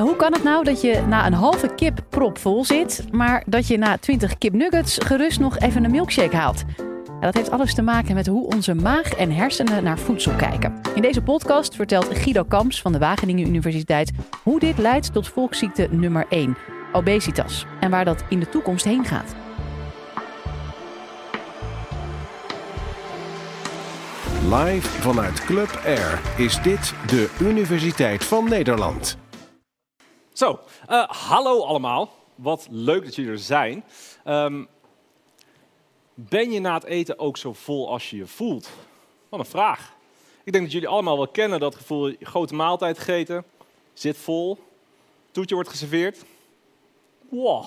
Hoe kan het nou dat je na een halve kip propvol zit, maar dat je na 20 kipnuggets gerust nog even een milkshake haalt? Dat heeft alles te maken met hoe onze maag en hersenen naar voedsel kijken. In deze podcast vertelt Guido Kamps van de Wageningen Universiteit hoe dit leidt tot volksziekte nummer 1, obesitas, en waar dat in de toekomst heen gaat. Live vanuit Club Air is dit de Universiteit van Nederland. Zo, uh, hallo allemaal. Wat leuk dat jullie er zijn. Um, ben je na het eten ook zo vol als je je voelt? Wat een vraag. Ik denk dat jullie allemaal wel kennen dat gevoel, grote maaltijd gegeten, zit vol, toetje wordt geserveerd. Wow,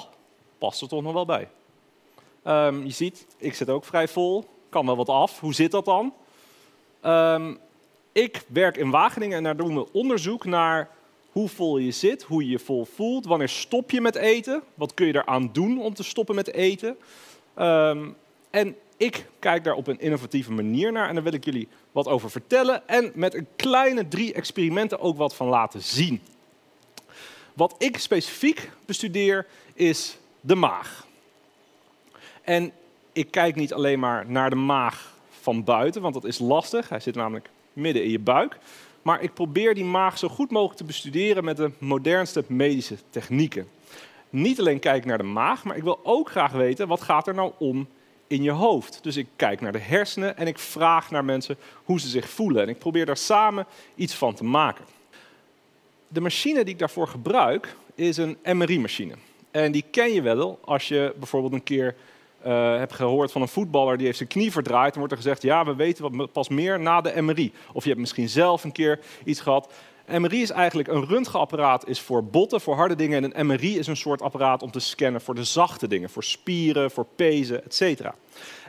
past er toch nog wel bij. Um, je ziet, ik zit ook vrij vol, kan wel wat af. Hoe zit dat dan? Um, ik werk in Wageningen en daar doen we onderzoek naar hoe vol je zit, hoe je je vol voelt, wanneer stop je met eten, wat kun je eraan doen om te stoppen met eten. Um, en ik kijk daar op een innovatieve manier naar en daar wil ik jullie wat over vertellen en met een kleine drie experimenten ook wat van laten zien. Wat ik specifiek bestudeer is de maag. En ik kijk niet alleen maar naar de maag van buiten, want dat is lastig. Hij zit namelijk midden in je buik. Maar ik probeer die maag zo goed mogelijk te bestuderen met de modernste medische technieken. Niet alleen kijk ik naar de maag, maar ik wil ook graag weten wat gaat er nou om in je hoofd. Dus ik kijk naar de hersenen en ik vraag naar mensen hoe ze zich voelen. En ik probeer daar samen iets van te maken. De machine die ik daarvoor gebruik is een MRI-machine. En die ken je wel als je bijvoorbeeld een keer uh, heb gehoord van een voetballer die heeft zijn knie verdraaid. Dan wordt er gezegd, ja, we weten wat pas meer na de MRI. Of je hebt misschien zelf een keer iets gehad. MRI is eigenlijk een röntgenapparaat is voor botten, voor harde dingen. En een MRI is een soort apparaat om te scannen voor de zachte dingen. Voor spieren, voor pezen, etc. En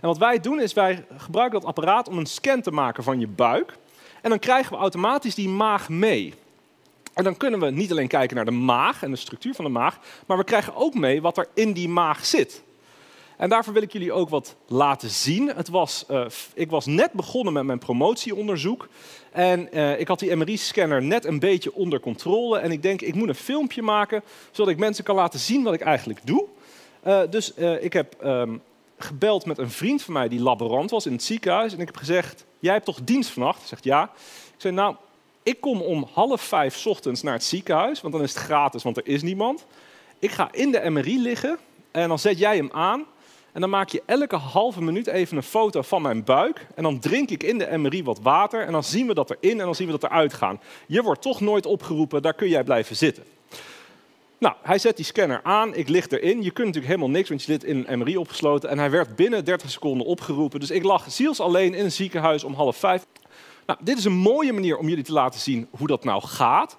wat wij doen is, wij gebruiken dat apparaat om een scan te maken van je buik. En dan krijgen we automatisch die maag mee. En dan kunnen we niet alleen kijken naar de maag en de structuur van de maag, maar we krijgen ook mee wat er in die maag zit. En daarvoor wil ik jullie ook wat laten zien. Het was, uh, ik was net begonnen met mijn promotieonderzoek. En uh, ik had die MRI-scanner net een beetje onder controle. En ik denk, ik moet een filmpje maken, zodat ik mensen kan laten zien wat ik eigenlijk doe. Uh, dus ik heb um, gebeld met een vriend van mij die laborant was in het ziekenhuis. En ik heb gezegd, jij hebt toch dienst vannacht? Hij zegt, ja. Ik zei, nou, ik kom om half vijf ochtends naar het ziekenhuis, want dan is het gratis, want er is niemand. Ik ga in de MRI liggen en dan zet jij hem aan. En dan maak je elke halve minuut even een foto van mijn buik. En dan drink ik in de MRI wat water. En dan zien we dat erin en dan zien we dat eruit gaan. Je wordt toch nooit opgeroepen, daar kun jij blijven zitten. Nou, hij zet die scanner aan, ik lig erin. Je kunt natuurlijk helemaal niks, want je zit in een MRI opgesloten. En hij werd binnen 30 seconden opgeroepen. Dus ik lag ziels alleen in een ziekenhuis om half vijf. Nou, dit is een mooie manier om jullie te laten zien hoe dat nou gaat.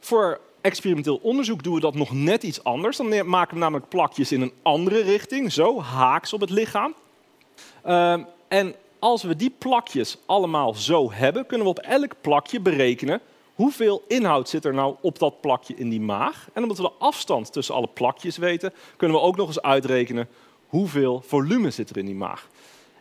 Voor experimenteel onderzoek doen we dat nog net iets anders. Dan maken we namelijk plakjes in een andere richting, zo haaks op het lichaam. Uh, en als we die plakjes allemaal zo hebben, kunnen we op elk plakje berekenen hoeveel inhoud zit er nou op dat plakje in die maag. En omdat we de afstand tussen alle plakjes weten, kunnen we ook nog eens uitrekenen hoeveel volume zit er in die maag.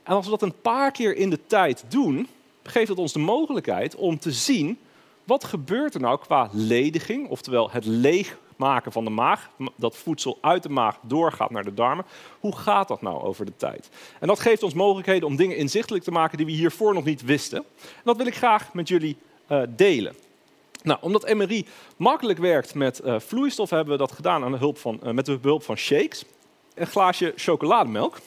En als we dat een paar keer in de tijd doen, geeft het ons de mogelijkheid om te zien wat gebeurt er nou qua lediging, oftewel het leegmaken van de maag, dat voedsel uit de maag doorgaat naar de darmen? Hoe gaat dat nou over de tijd? En dat geeft ons mogelijkheden om dingen inzichtelijk te maken die we hiervoor nog niet wisten. En dat wil ik graag met jullie uh, delen. Nou, omdat MRI makkelijk werkt met uh, vloeistof, hebben we dat gedaan aan de hulp van, uh, met de hulp van shakes. Een glaasje chocolademelk.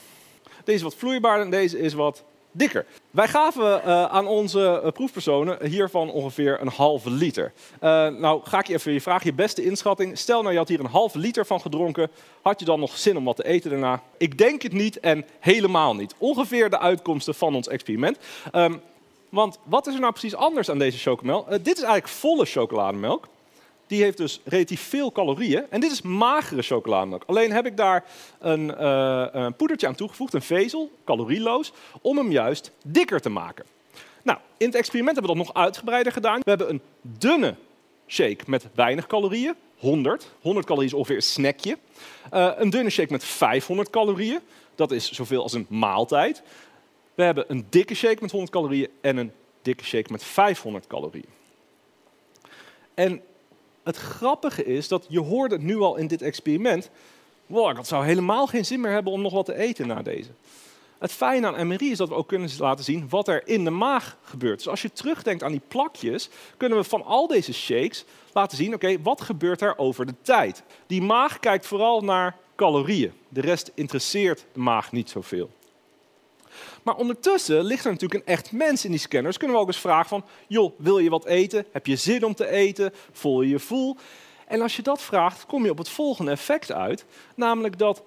Deze is wat vloeibaarder en deze is wat dikker. Wij gaven uh, aan onze uh, proefpersonen hiervan ongeveer een halve liter. Uh, nou, ga ik je even je vragen, je beste inschatting. Stel nou, je had hier een halve liter van gedronken. Had je dan nog zin om wat te eten daarna? Ik denk het niet en helemaal niet. Ongeveer de uitkomsten van ons experiment. Um, want wat is er nou precies anders aan deze chocomelk? dit is eigenlijk volle chocolademelk. Die heeft dus relatief veel calorieën. En dit is magere chocolademelk. Alleen heb ik daar een, uh, een poedertje aan toegevoegd, een vezel, calorieloos, om hem juist dikker te maken. Nou, in het experiment hebben we dat nog uitgebreider gedaan. We hebben een dunne shake met weinig calorieën, 100. 100 calorieën is ongeveer een snackje. Uh, een dunne shake met 500 calorieën. Dat is zoveel als een maaltijd. We hebben een dikke shake met 100 calorieën en een dikke shake met 500 calorieën. En het grappige is dat je hoorde het nu al in dit experiment. Wow, dat zou helemaal geen zin meer hebben om nog wat te eten na deze. Het fijne aan MRI is dat we ook kunnen laten zien wat er in de maag gebeurt. Dus als je terugdenkt aan die plakjes, kunnen we van al deze shakes laten zien, oké, wat gebeurt er over de tijd? Die maag kijkt vooral naar calorieën. De rest interesseert de maag niet zoveel. Maar ondertussen ligt er natuurlijk een echt mens in die scanners. Kunnen we ook eens vragen van, joh, wil je wat eten? Heb je zin om te eten? Voel je je voel? En als je dat vraagt, kom je op het volgende effect uit. Namelijk dat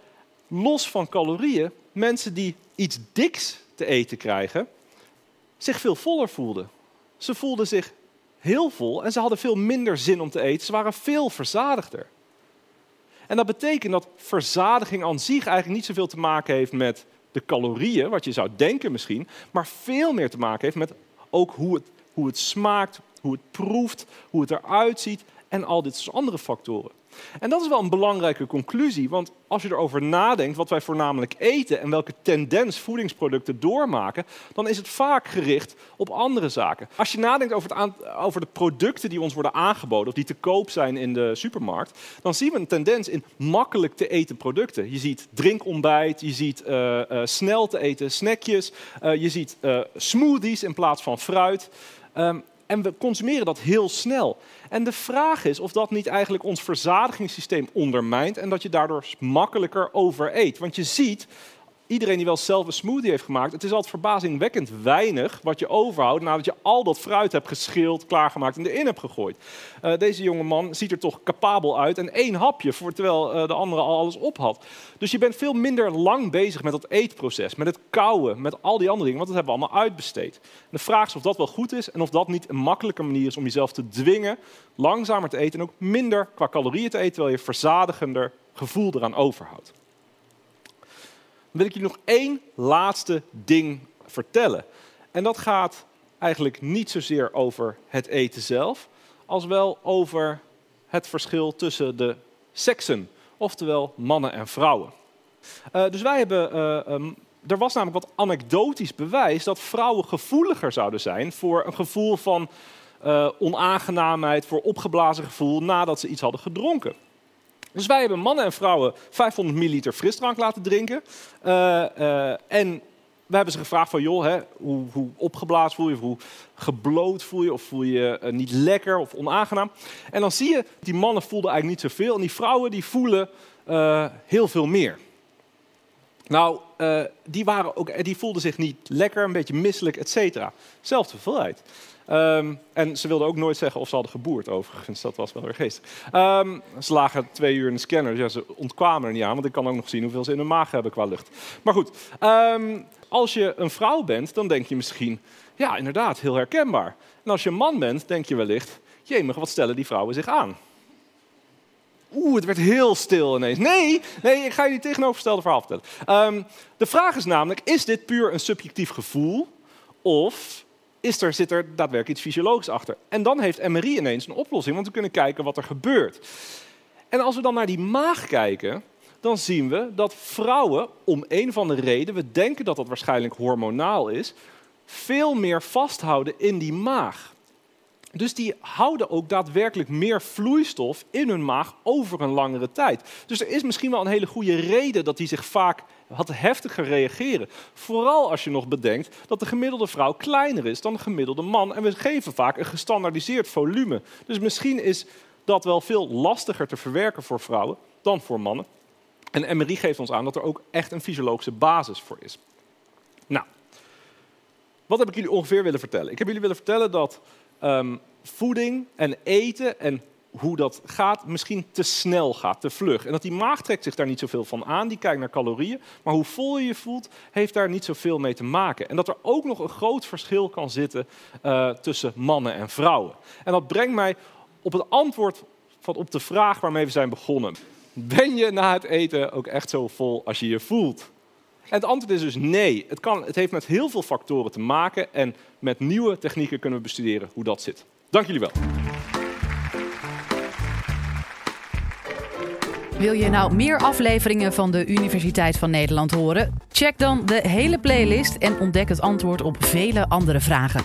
los van calorieën, mensen die iets diks te eten krijgen, zich veel voller voelden. Ze voelden zich heel vol en ze hadden veel minder zin om te eten. Ze waren veel verzadigder. En dat betekent dat verzadiging aan zich eigenlijk niet zoveel te maken heeft met de calorieën, wat je zou denken misschien, maar veel meer te maken heeft met ook hoe het, hoe het smaakt, hoe het proeft, hoe het eruit ziet en al dit soort andere factoren. En dat is wel een belangrijke conclusie, want als je erover nadenkt wat wij voornamelijk eten en welke tendens voedingsproducten doormaken, dan is het vaak gericht op andere zaken. Als je nadenkt over, het over de producten die ons worden aangeboden of die te koop zijn in de supermarkt, dan zien we een tendens in makkelijk te eten producten. Je ziet drinkontbijt, je ziet uh, uh, snel te eten snackjes, uh, je ziet smoothies in plaats van fruit. Um, en we consumeren dat heel snel. En de vraag is of dat niet eigenlijk ons verzadigingssysteem ondermijnt en dat je daardoor makkelijker overeet. Want je ziet, iedereen die wel zelf een smoothie heeft gemaakt, het is altijd verbazingwekkend weinig wat je overhoudt nadat je al dat fruit hebt geschild, klaargemaakt en erin hebt gegooid. Uh, deze jonge man ziet er toch capabel uit en één hapje, voor, terwijl uh, de andere al alles op had. Dus je bent veel minder lang bezig met dat eetproces, met het kouwen, met al die andere dingen, want dat hebben we allemaal uitbesteed. De vraag is of dat wel goed is en of dat niet een makkelijke manier is om jezelf te dwingen langzamer te eten en ook minder qua calorieën te eten, terwijl je verzadigender gevoel eraan overhoudt wil ik je nog één laatste ding vertellen. En dat gaat eigenlijk niet zozeer over het eten zelf, als wel over het verschil tussen de seksen, oftewel mannen en vrouwen. Uh, dus wij hebben, uh, um, er was namelijk wat anekdotisch bewijs dat vrouwen gevoeliger zouden zijn voor een gevoel van uh, onaangenaamheid, voor opgeblazen gevoel nadat ze iets hadden gedronken. Dus wij hebben mannen en vrouwen 500 milliliter frisdrank laten drinken. Uh, uh, en we hebben ze gevraagd van, joh, hè, hoe, hoe, opgeblazen voel je, of hoe gebloot voel je, of voel je uh, niet lekker of onaangenaam. En dan zie je, die mannen voelden eigenlijk niet zoveel en die vrouwen die voelen heel veel meer. Nou, die, waren ook, die voelden zich niet lekker, een beetje misselijk, et cetera. Zelfde hoeveelheid. Um, en ze wilden ook nooit zeggen of ze hadden geboerd, overigens. Dat was wel weer geestig. Um, ze lagen twee uur in de scanner. Ja, ze ontkwamen er niet aan, want ik kan ook nog zien hoeveel ze in hun maag hebben qua lucht. Maar goed, um, als je een vrouw bent, dan denk je misschien... Ja, inderdaad, heel herkenbaar. En als je een man bent, denk je wellicht... Jemig, wat stellen die vrouwen zich aan? Oeh, het werd heel stil ineens. Nee, nee, ik ga je die tegenovergestelde verhaal vertellen. de vraag is namelijk, is dit puur een subjectief gevoel... of is er, zit er daadwerkelijk iets fysiologisch achter. En dan heeft MRI ineens een oplossing, want we kunnen kijken wat er gebeurt. En als we dan naar die maag kijken, dan zien we dat vrouwen, om een van de reden, we denken dat dat waarschijnlijk hormonaal is, veel meer vasthouden in die maag. Dus die houden ook daadwerkelijk meer vloeistof in hun maag over een langere tijd. Dus er is misschien wel een hele goede reden dat die zich vaak wat heftiger reageren. Vooral als je nog bedenkt dat de gemiddelde vrouw kleiner is dan de gemiddelde man. En we geven vaak een gestandaardiseerd volume. Dus misschien is dat wel veel lastiger te verwerken voor vrouwen dan voor mannen. En MRI geeft ons aan dat er ook echt een fysiologische basis voor is. Nou, wat heb ik jullie ongeveer willen vertellen? Ik heb jullie willen vertellen dat um, voeding en eten en hoe dat gaat, misschien te snel gaat, te vlug. En dat die maag trekt zich daar niet zoveel van aan, die kijkt naar calorieën. Maar hoe vol je je voelt, heeft daar niet zoveel mee te maken. En dat er ook nog een groot verschil kan zitten uh, tussen mannen en vrouwen. En dat brengt mij op het antwoord van op de vraag waarmee we zijn begonnen. Ben je na het eten ook echt zo vol als je je voelt? En het antwoord is dus nee. Het, kan, het heeft met heel veel factoren te maken en met nieuwe technieken kunnen we bestuderen hoe dat zit. Dank jullie wel. Wil je nou meer afleveringen van de Universiteit van Nederland horen? Check dan de hele playlist en ontdek het antwoord op vele andere vragen.